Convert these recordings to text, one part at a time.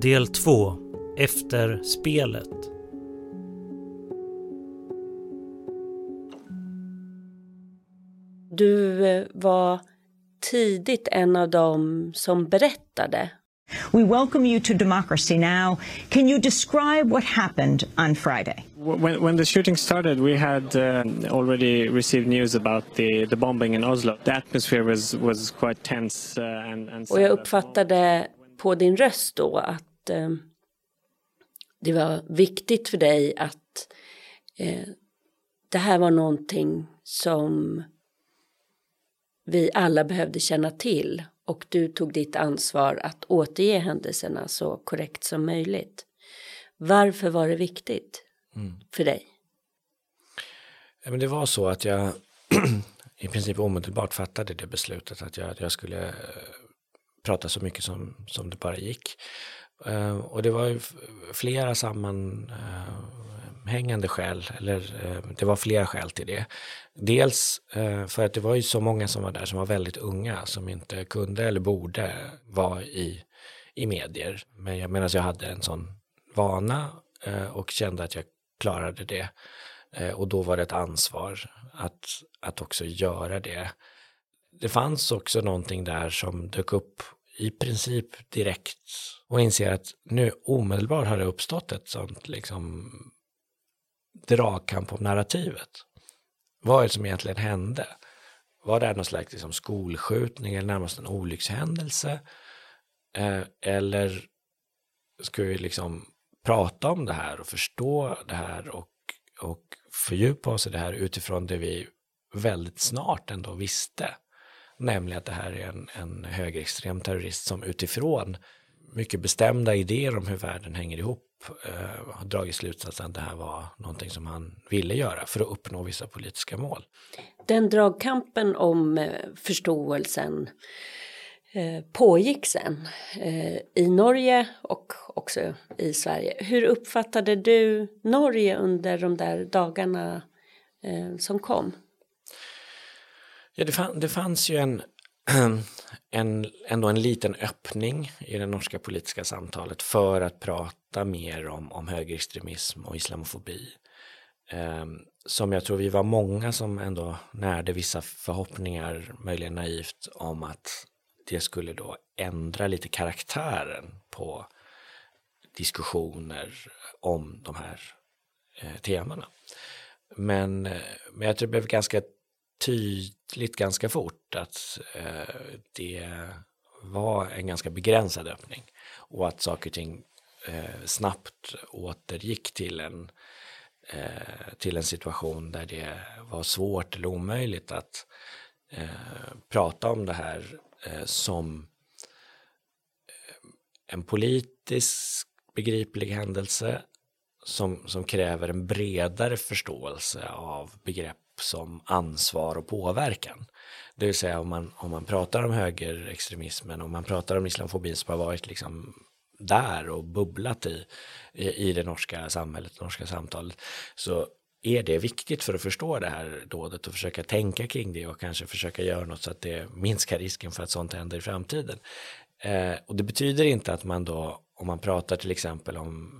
Del 2 Efter spelet. Du eh, var tidigt en av dem som berättade. We welcome you to democracy now. Can you describe what happened on Friday? When, when the shooting started, we had uh, already received news about the, the bombing in Oslo. The atmosphere was, was quite tense. Uh, and, and Och jag uppfattade på din röst då att eh, det var viktigt för dig att eh, det här var någonting som vi alla behövde känna till och du tog ditt ansvar att återge händelserna så korrekt som möjligt. Varför var det viktigt mm. för dig? Ja, men det var så att jag i princip omedelbart fattade det beslutet att jag, jag skulle eh, prata så mycket som, som det bara gick. Uh, och det var ju flera sammanhängande uh, skäl, eller uh, det var flera skäl till det. Dels eh, för att det var ju så många som var där som var väldigt unga, som inte kunde eller borde vara i, i medier. Men jag menar, jag hade en sån vana och kände att jag klarade det. och då var det ett ansvar att, att också göra det. Det fanns också någonting där som dök upp i princip direkt och inser att nu omedelbart har det uppstått ett sånt liksom dragkamp om narrativet. Vad är det som egentligen hände? Var det någon slags liksom skolskjutning eller närmast en olyckshändelse? Eh, eller ska vi liksom prata om det här och förstå det här och, och fördjupa oss i det här utifrån det vi väldigt snart ändå visste? Nämligen att det här är en, en högerextrem terrorist som utifrån mycket bestämda idéer om hur världen hänger ihop eh, har dragit slutsatsen att det här var någonting som han ville göra för att uppnå vissa politiska mål. Den dragkampen om eh, förståelsen eh, pågick sen eh, i Norge och också i Sverige. Hur uppfattade du Norge under de där dagarna eh, som kom? Ja, det, fann, det fanns ju en, en, ändå en liten öppning i det norska politiska samtalet för att prata mer om, om högerextremism och islamofobi. Um, som jag tror vi var många som ändå närde vissa förhoppningar, möjligen naivt, om att det skulle då ändra lite karaktären på diskussioner om de här eh, temana. Men, eh, men jag tror det blev ganska tydligt ganska fort att eh, det var en ganska begränsad öppning och att saker och ting eh, snabbt återgick till en, eh, till en situation där det var svårt eller omöjligt att eh, prata om det här eh, som eh, en politisk begriplig händelse som, som kräver en bredare förståelse av begrepp som ansvar och påverkan. Det vill säga om man, om man pratar om högerextremismen, om man pratar om islamofobin som har varit liksom där och bubblat i, i, i det norska samhället, det norska samtalet, så är det viktigt för att förstå det här dådet och försöka tänka kring det och kanske försöka göra något så att det minskar risken för att sånt händer i framtiden. Eh, och det betyder inte att man då, om man pratar till exempel om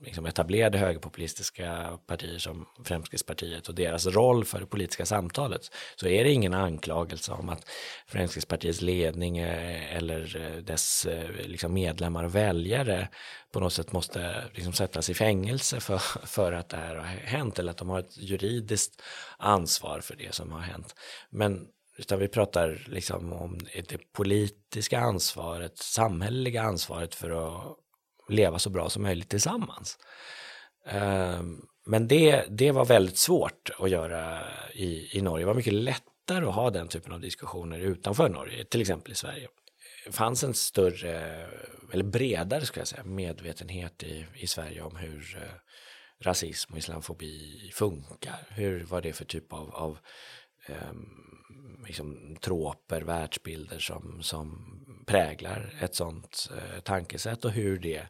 liksom etablerade högerpopulistiska partier som Fremskrittspartiet och deras roll för det politiska samtalet så är det ingen anklagelse om att Fremskrittspartiets ledning eh, eller eh, dess eh, liksom medlemmar och väljare på något sätt måste liksom sättas i fängelse för, för att det här har hänt eller att de har ett juridiskt ansvar för det som har hänt. Men utan vi pratar liksom om det politiska ansvaret, samhälleliga ansvaret för att leva så bra som möjligt tillsammans. Ehm, men det, det var väldigt svårt att göra i, i Norge. Det var mycket lättare att ha den typen av diskussioner utanför Norge, till exempel i Sverige. Det fanns en större, eller bredare ska jag säga, medvetenhet i, i Sverige om hur eh, rasism och islamofobi funkar. Hur, vad det är för typ av, av um, liksom, troper, världsbilder som, som präglar ett sånt eh, tankesätt och hur det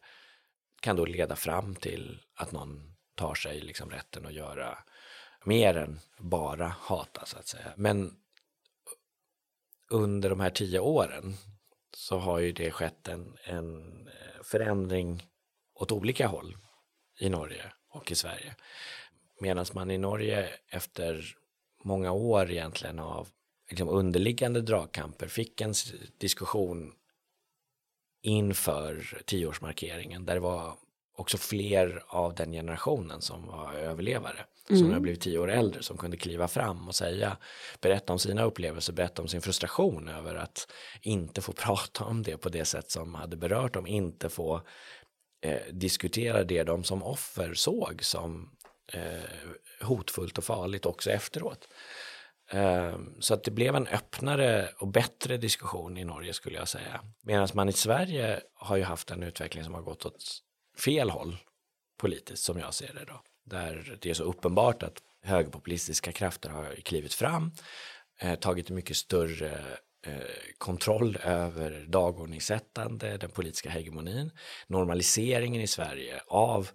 kan då leda fram till att någon tar sig liksom rätten att göra mer än bara hata så att säga. Men under de här tio åren så har ju det skett en, en eh, förändring åt olika håll i Norge och i Sverige. Medan man i Norge efter många år egentligen av liksom underliggande dragkamper fick en diskussion inför tioårsmarkeringen där det var också fler av den generationen som var överlevare, mm. som har blivit tio år äldre, som kunde kliva fram och säga, berätta om sina upplevelser, berätta om sin frustration över att inte få prata om det på det sätt som hade berört dem, inte få eh, diskutera det de som offer såg som eh, hotfullt och farligt också efteråt. Ehm, så att det blev en öppnare och bättre diskussion i Norge skulle jag säga. Medan man i Sverige har ju haft en utveckling som har gått åt fel håll politiskt som jag ser det då. Där det är så uppenbart att högerpopulistiska krafter har klivit fram, eh, tagit mycket större eh, kontroll över dagordningssättande, den politiska hegemonin, normaliseringen i Sverige av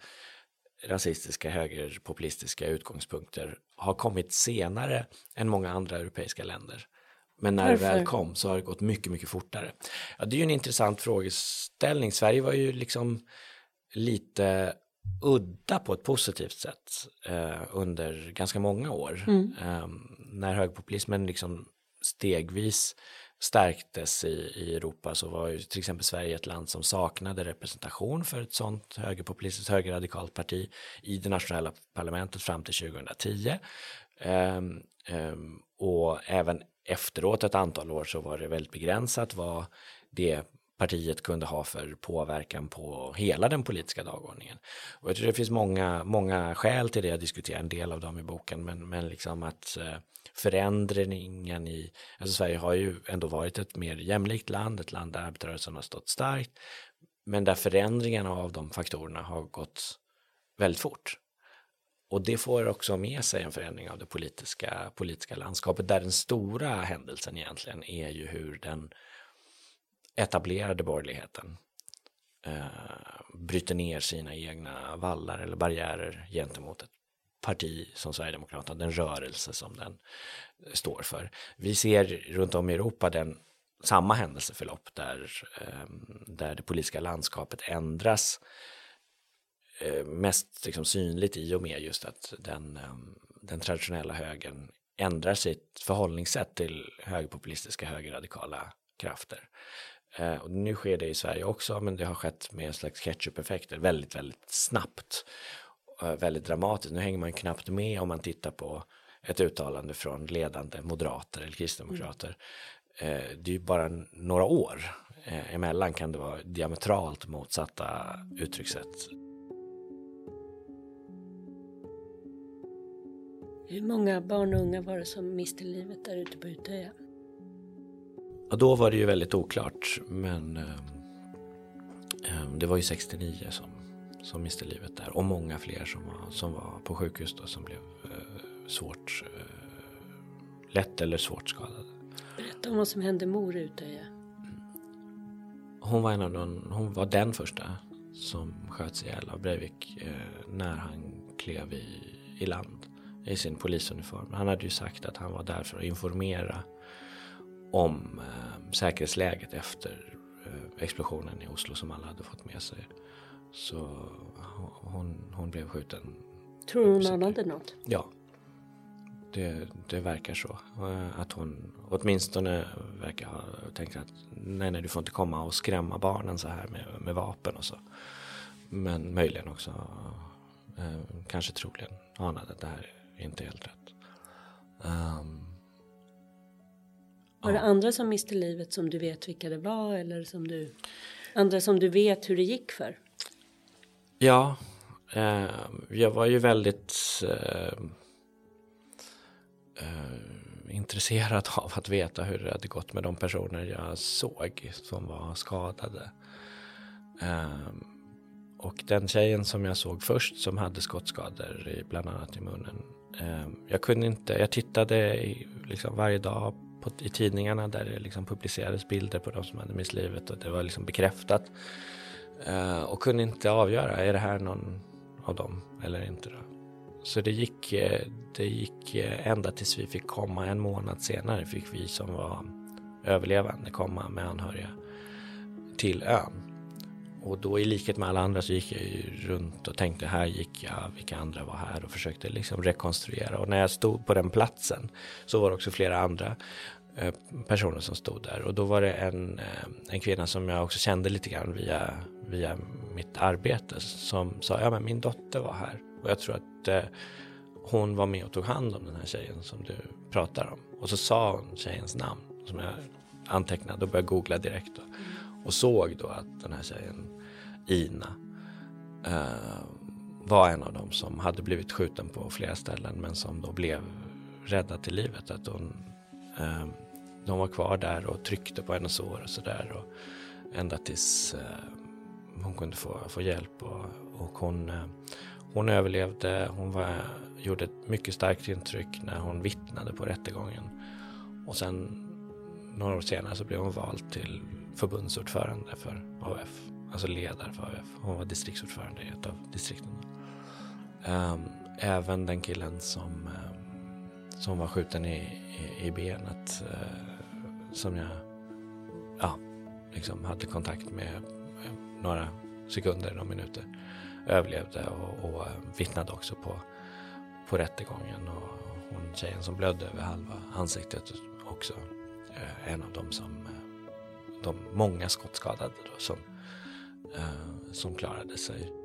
rasistiska högerpopulistiska utgångspunkter har kommit senare än många andra europeiska länder. Men när Varför? det väl kom så har det gått mycket, mycket fortare. Ja, det är ju en intressant frågeställning. Sverige var ju liksom lite udda på ett positivt sätt eh, under ganska många år. Mm. Eh, när högerpopulismen liksom stegvis stärktes i, i Europa så var ju till exempel Sverige ett land som saknade representation för ett sånt högerpopulistiskt högerradikalt parti i det nationella parlamentet fram till 2010. Um, um, och även efteråt ett antal år så var det väldigt begränsat vad det partiet kunde ha för påverkan på hela den politiska dagordningen. Och jag tror det finns många, många skäl till det, jag diskuterar en del av dem i boken, men, men liksom att eh, förändringen i, alltså Sverige har ju ändå varit ett mer jämlikt land, ett land där arbetarrörelsen har stått starkt, men där förändringarna av de faktorerna har gått väldigt fort. Och det får också med sig en förändring av det politiska, politiska landskapet där den stora händelsen egentligen är ju hur den etablerade borgerligheten eh, bryter ner sina egna vallar eller barriärer gentemot ett parti som Sverigedemokraterna, den rörelse som den står för. Vi ser runt om i Europa den samma händelseförlopp där, eh, där det politiska landskapet ändras eh, mest liksom synligt i och med just att den, eh, den traditionella högern ändrar sitt förhållningssätt till högerpopulistiska högerradikala krafter. Eh, och nu sker det i Sverige också, men det har skett med en slags ketchup-effekter väldigt, väldigt snabbt. Eh, väldigt dramatiskt. Nu hänger man knappt med om man tittar på ett uttalande från ledande moderater eller kristdemokrater. Mm. Eh, det är ju bara några år eh, emellan kan det vara diametralt motsatta uttryckssätt. Hur många barn och unga var det som miste livet där ute på Utöja? Och då var det ju väldigt oklart men eh, eh, det var ju 69 som, som miste livet där och många fler som var, som var på sjukhus då som blev eh, svårt, eh, lätt eller svårt skadade. Berätta om vad som hände mor Utöja. Hon var en av de, hon var den första som sköts ihjäl av Breivik eh, när han klev i, i land i sin polisuniform. Han hade ju sagt att han var där för att informera om eh, säkerhetsläget efter eh, explosionen i Oslo som alla hade fått med sig. Så hon, hon blev skjuten. Tror hon anade något? Ja. Det, det verkar så. Eh, att hon åtminstone verkar ha tänkt att nej, nej, du får inte komma och skrämma barnen så här med, med vapen och så. Men möjligen också, eh, kanske troligen anade att det här är inte helt rätt. Um, var det andra som miste livet som du vet vilka det var eller som du andra som du vet hur det gick för? Ja, eh, jag var ju väldigt eh, eh, intresserad av att veta hur det hade gått med de personer jag såg som var skadade. Eh, och den tjejen som jag såg först som hade skottskador i, bland annat i munnen. Eh, jag kunde inte, jag tittade i, liksom varje dag på, i tidningarna där det liksom publicerades bilder på de som hade mist livet och det var liksom bekräftat. Eh, och kunde inte avgöra, är det här någon av dem eller inte? Då? Så det gick, eh, det gick eh, ända tills vi fick komma en månad senare fick vi som var överlevande komma med anhöriga till ön. Och då i likhet med alla andra så gick jag ju runt och tänkte här gick jag, vilka andra var här och försökte liksom rekonstruera. Och när jag stod på den platsen så var det också flera andra eh, personer som stod där. Och då var det en, eh, en kvinna som jag också kände lite grann via, via mitt arbete som sa, ja men min dotter var här. Och jag tror att eh, hon var med och tog hand om den här tjejen som du pratar om. Och så sa hon tjejens namn som jag antecknade och började googla direkt. Då. Och såg då att den här tjejen, Ina, eh, var en av dem som hade blivit skjuten på flera ställen men som då blev räddad till livet. Att hon, eh, de var kvar där och tryckte på hennes sår och sådär. Ända tills eh, hon kunde få, få hjälp. Och, och hon, eh, hon överlevde. Hon var, gjorde ett mycket starkt intryck när hon vittnade på rättegången. Och sen några år senare så blev hon vald till förbundsordförande för AF, alltså ledare för AF. Hon var distriktsordförande i ett av distrikten. Um, även den killen som, um, som var skjuten i, i, i benet, uh, som jag ja, liksom hade kontakt med eh, några sekunder, några minuter, överlevde och, och eh, vittnade också på, på rättegången. Och hon tjejen som blödde över halva ansiktet också, en av dem som de många skottskadade då, som, eh, som klarade sig.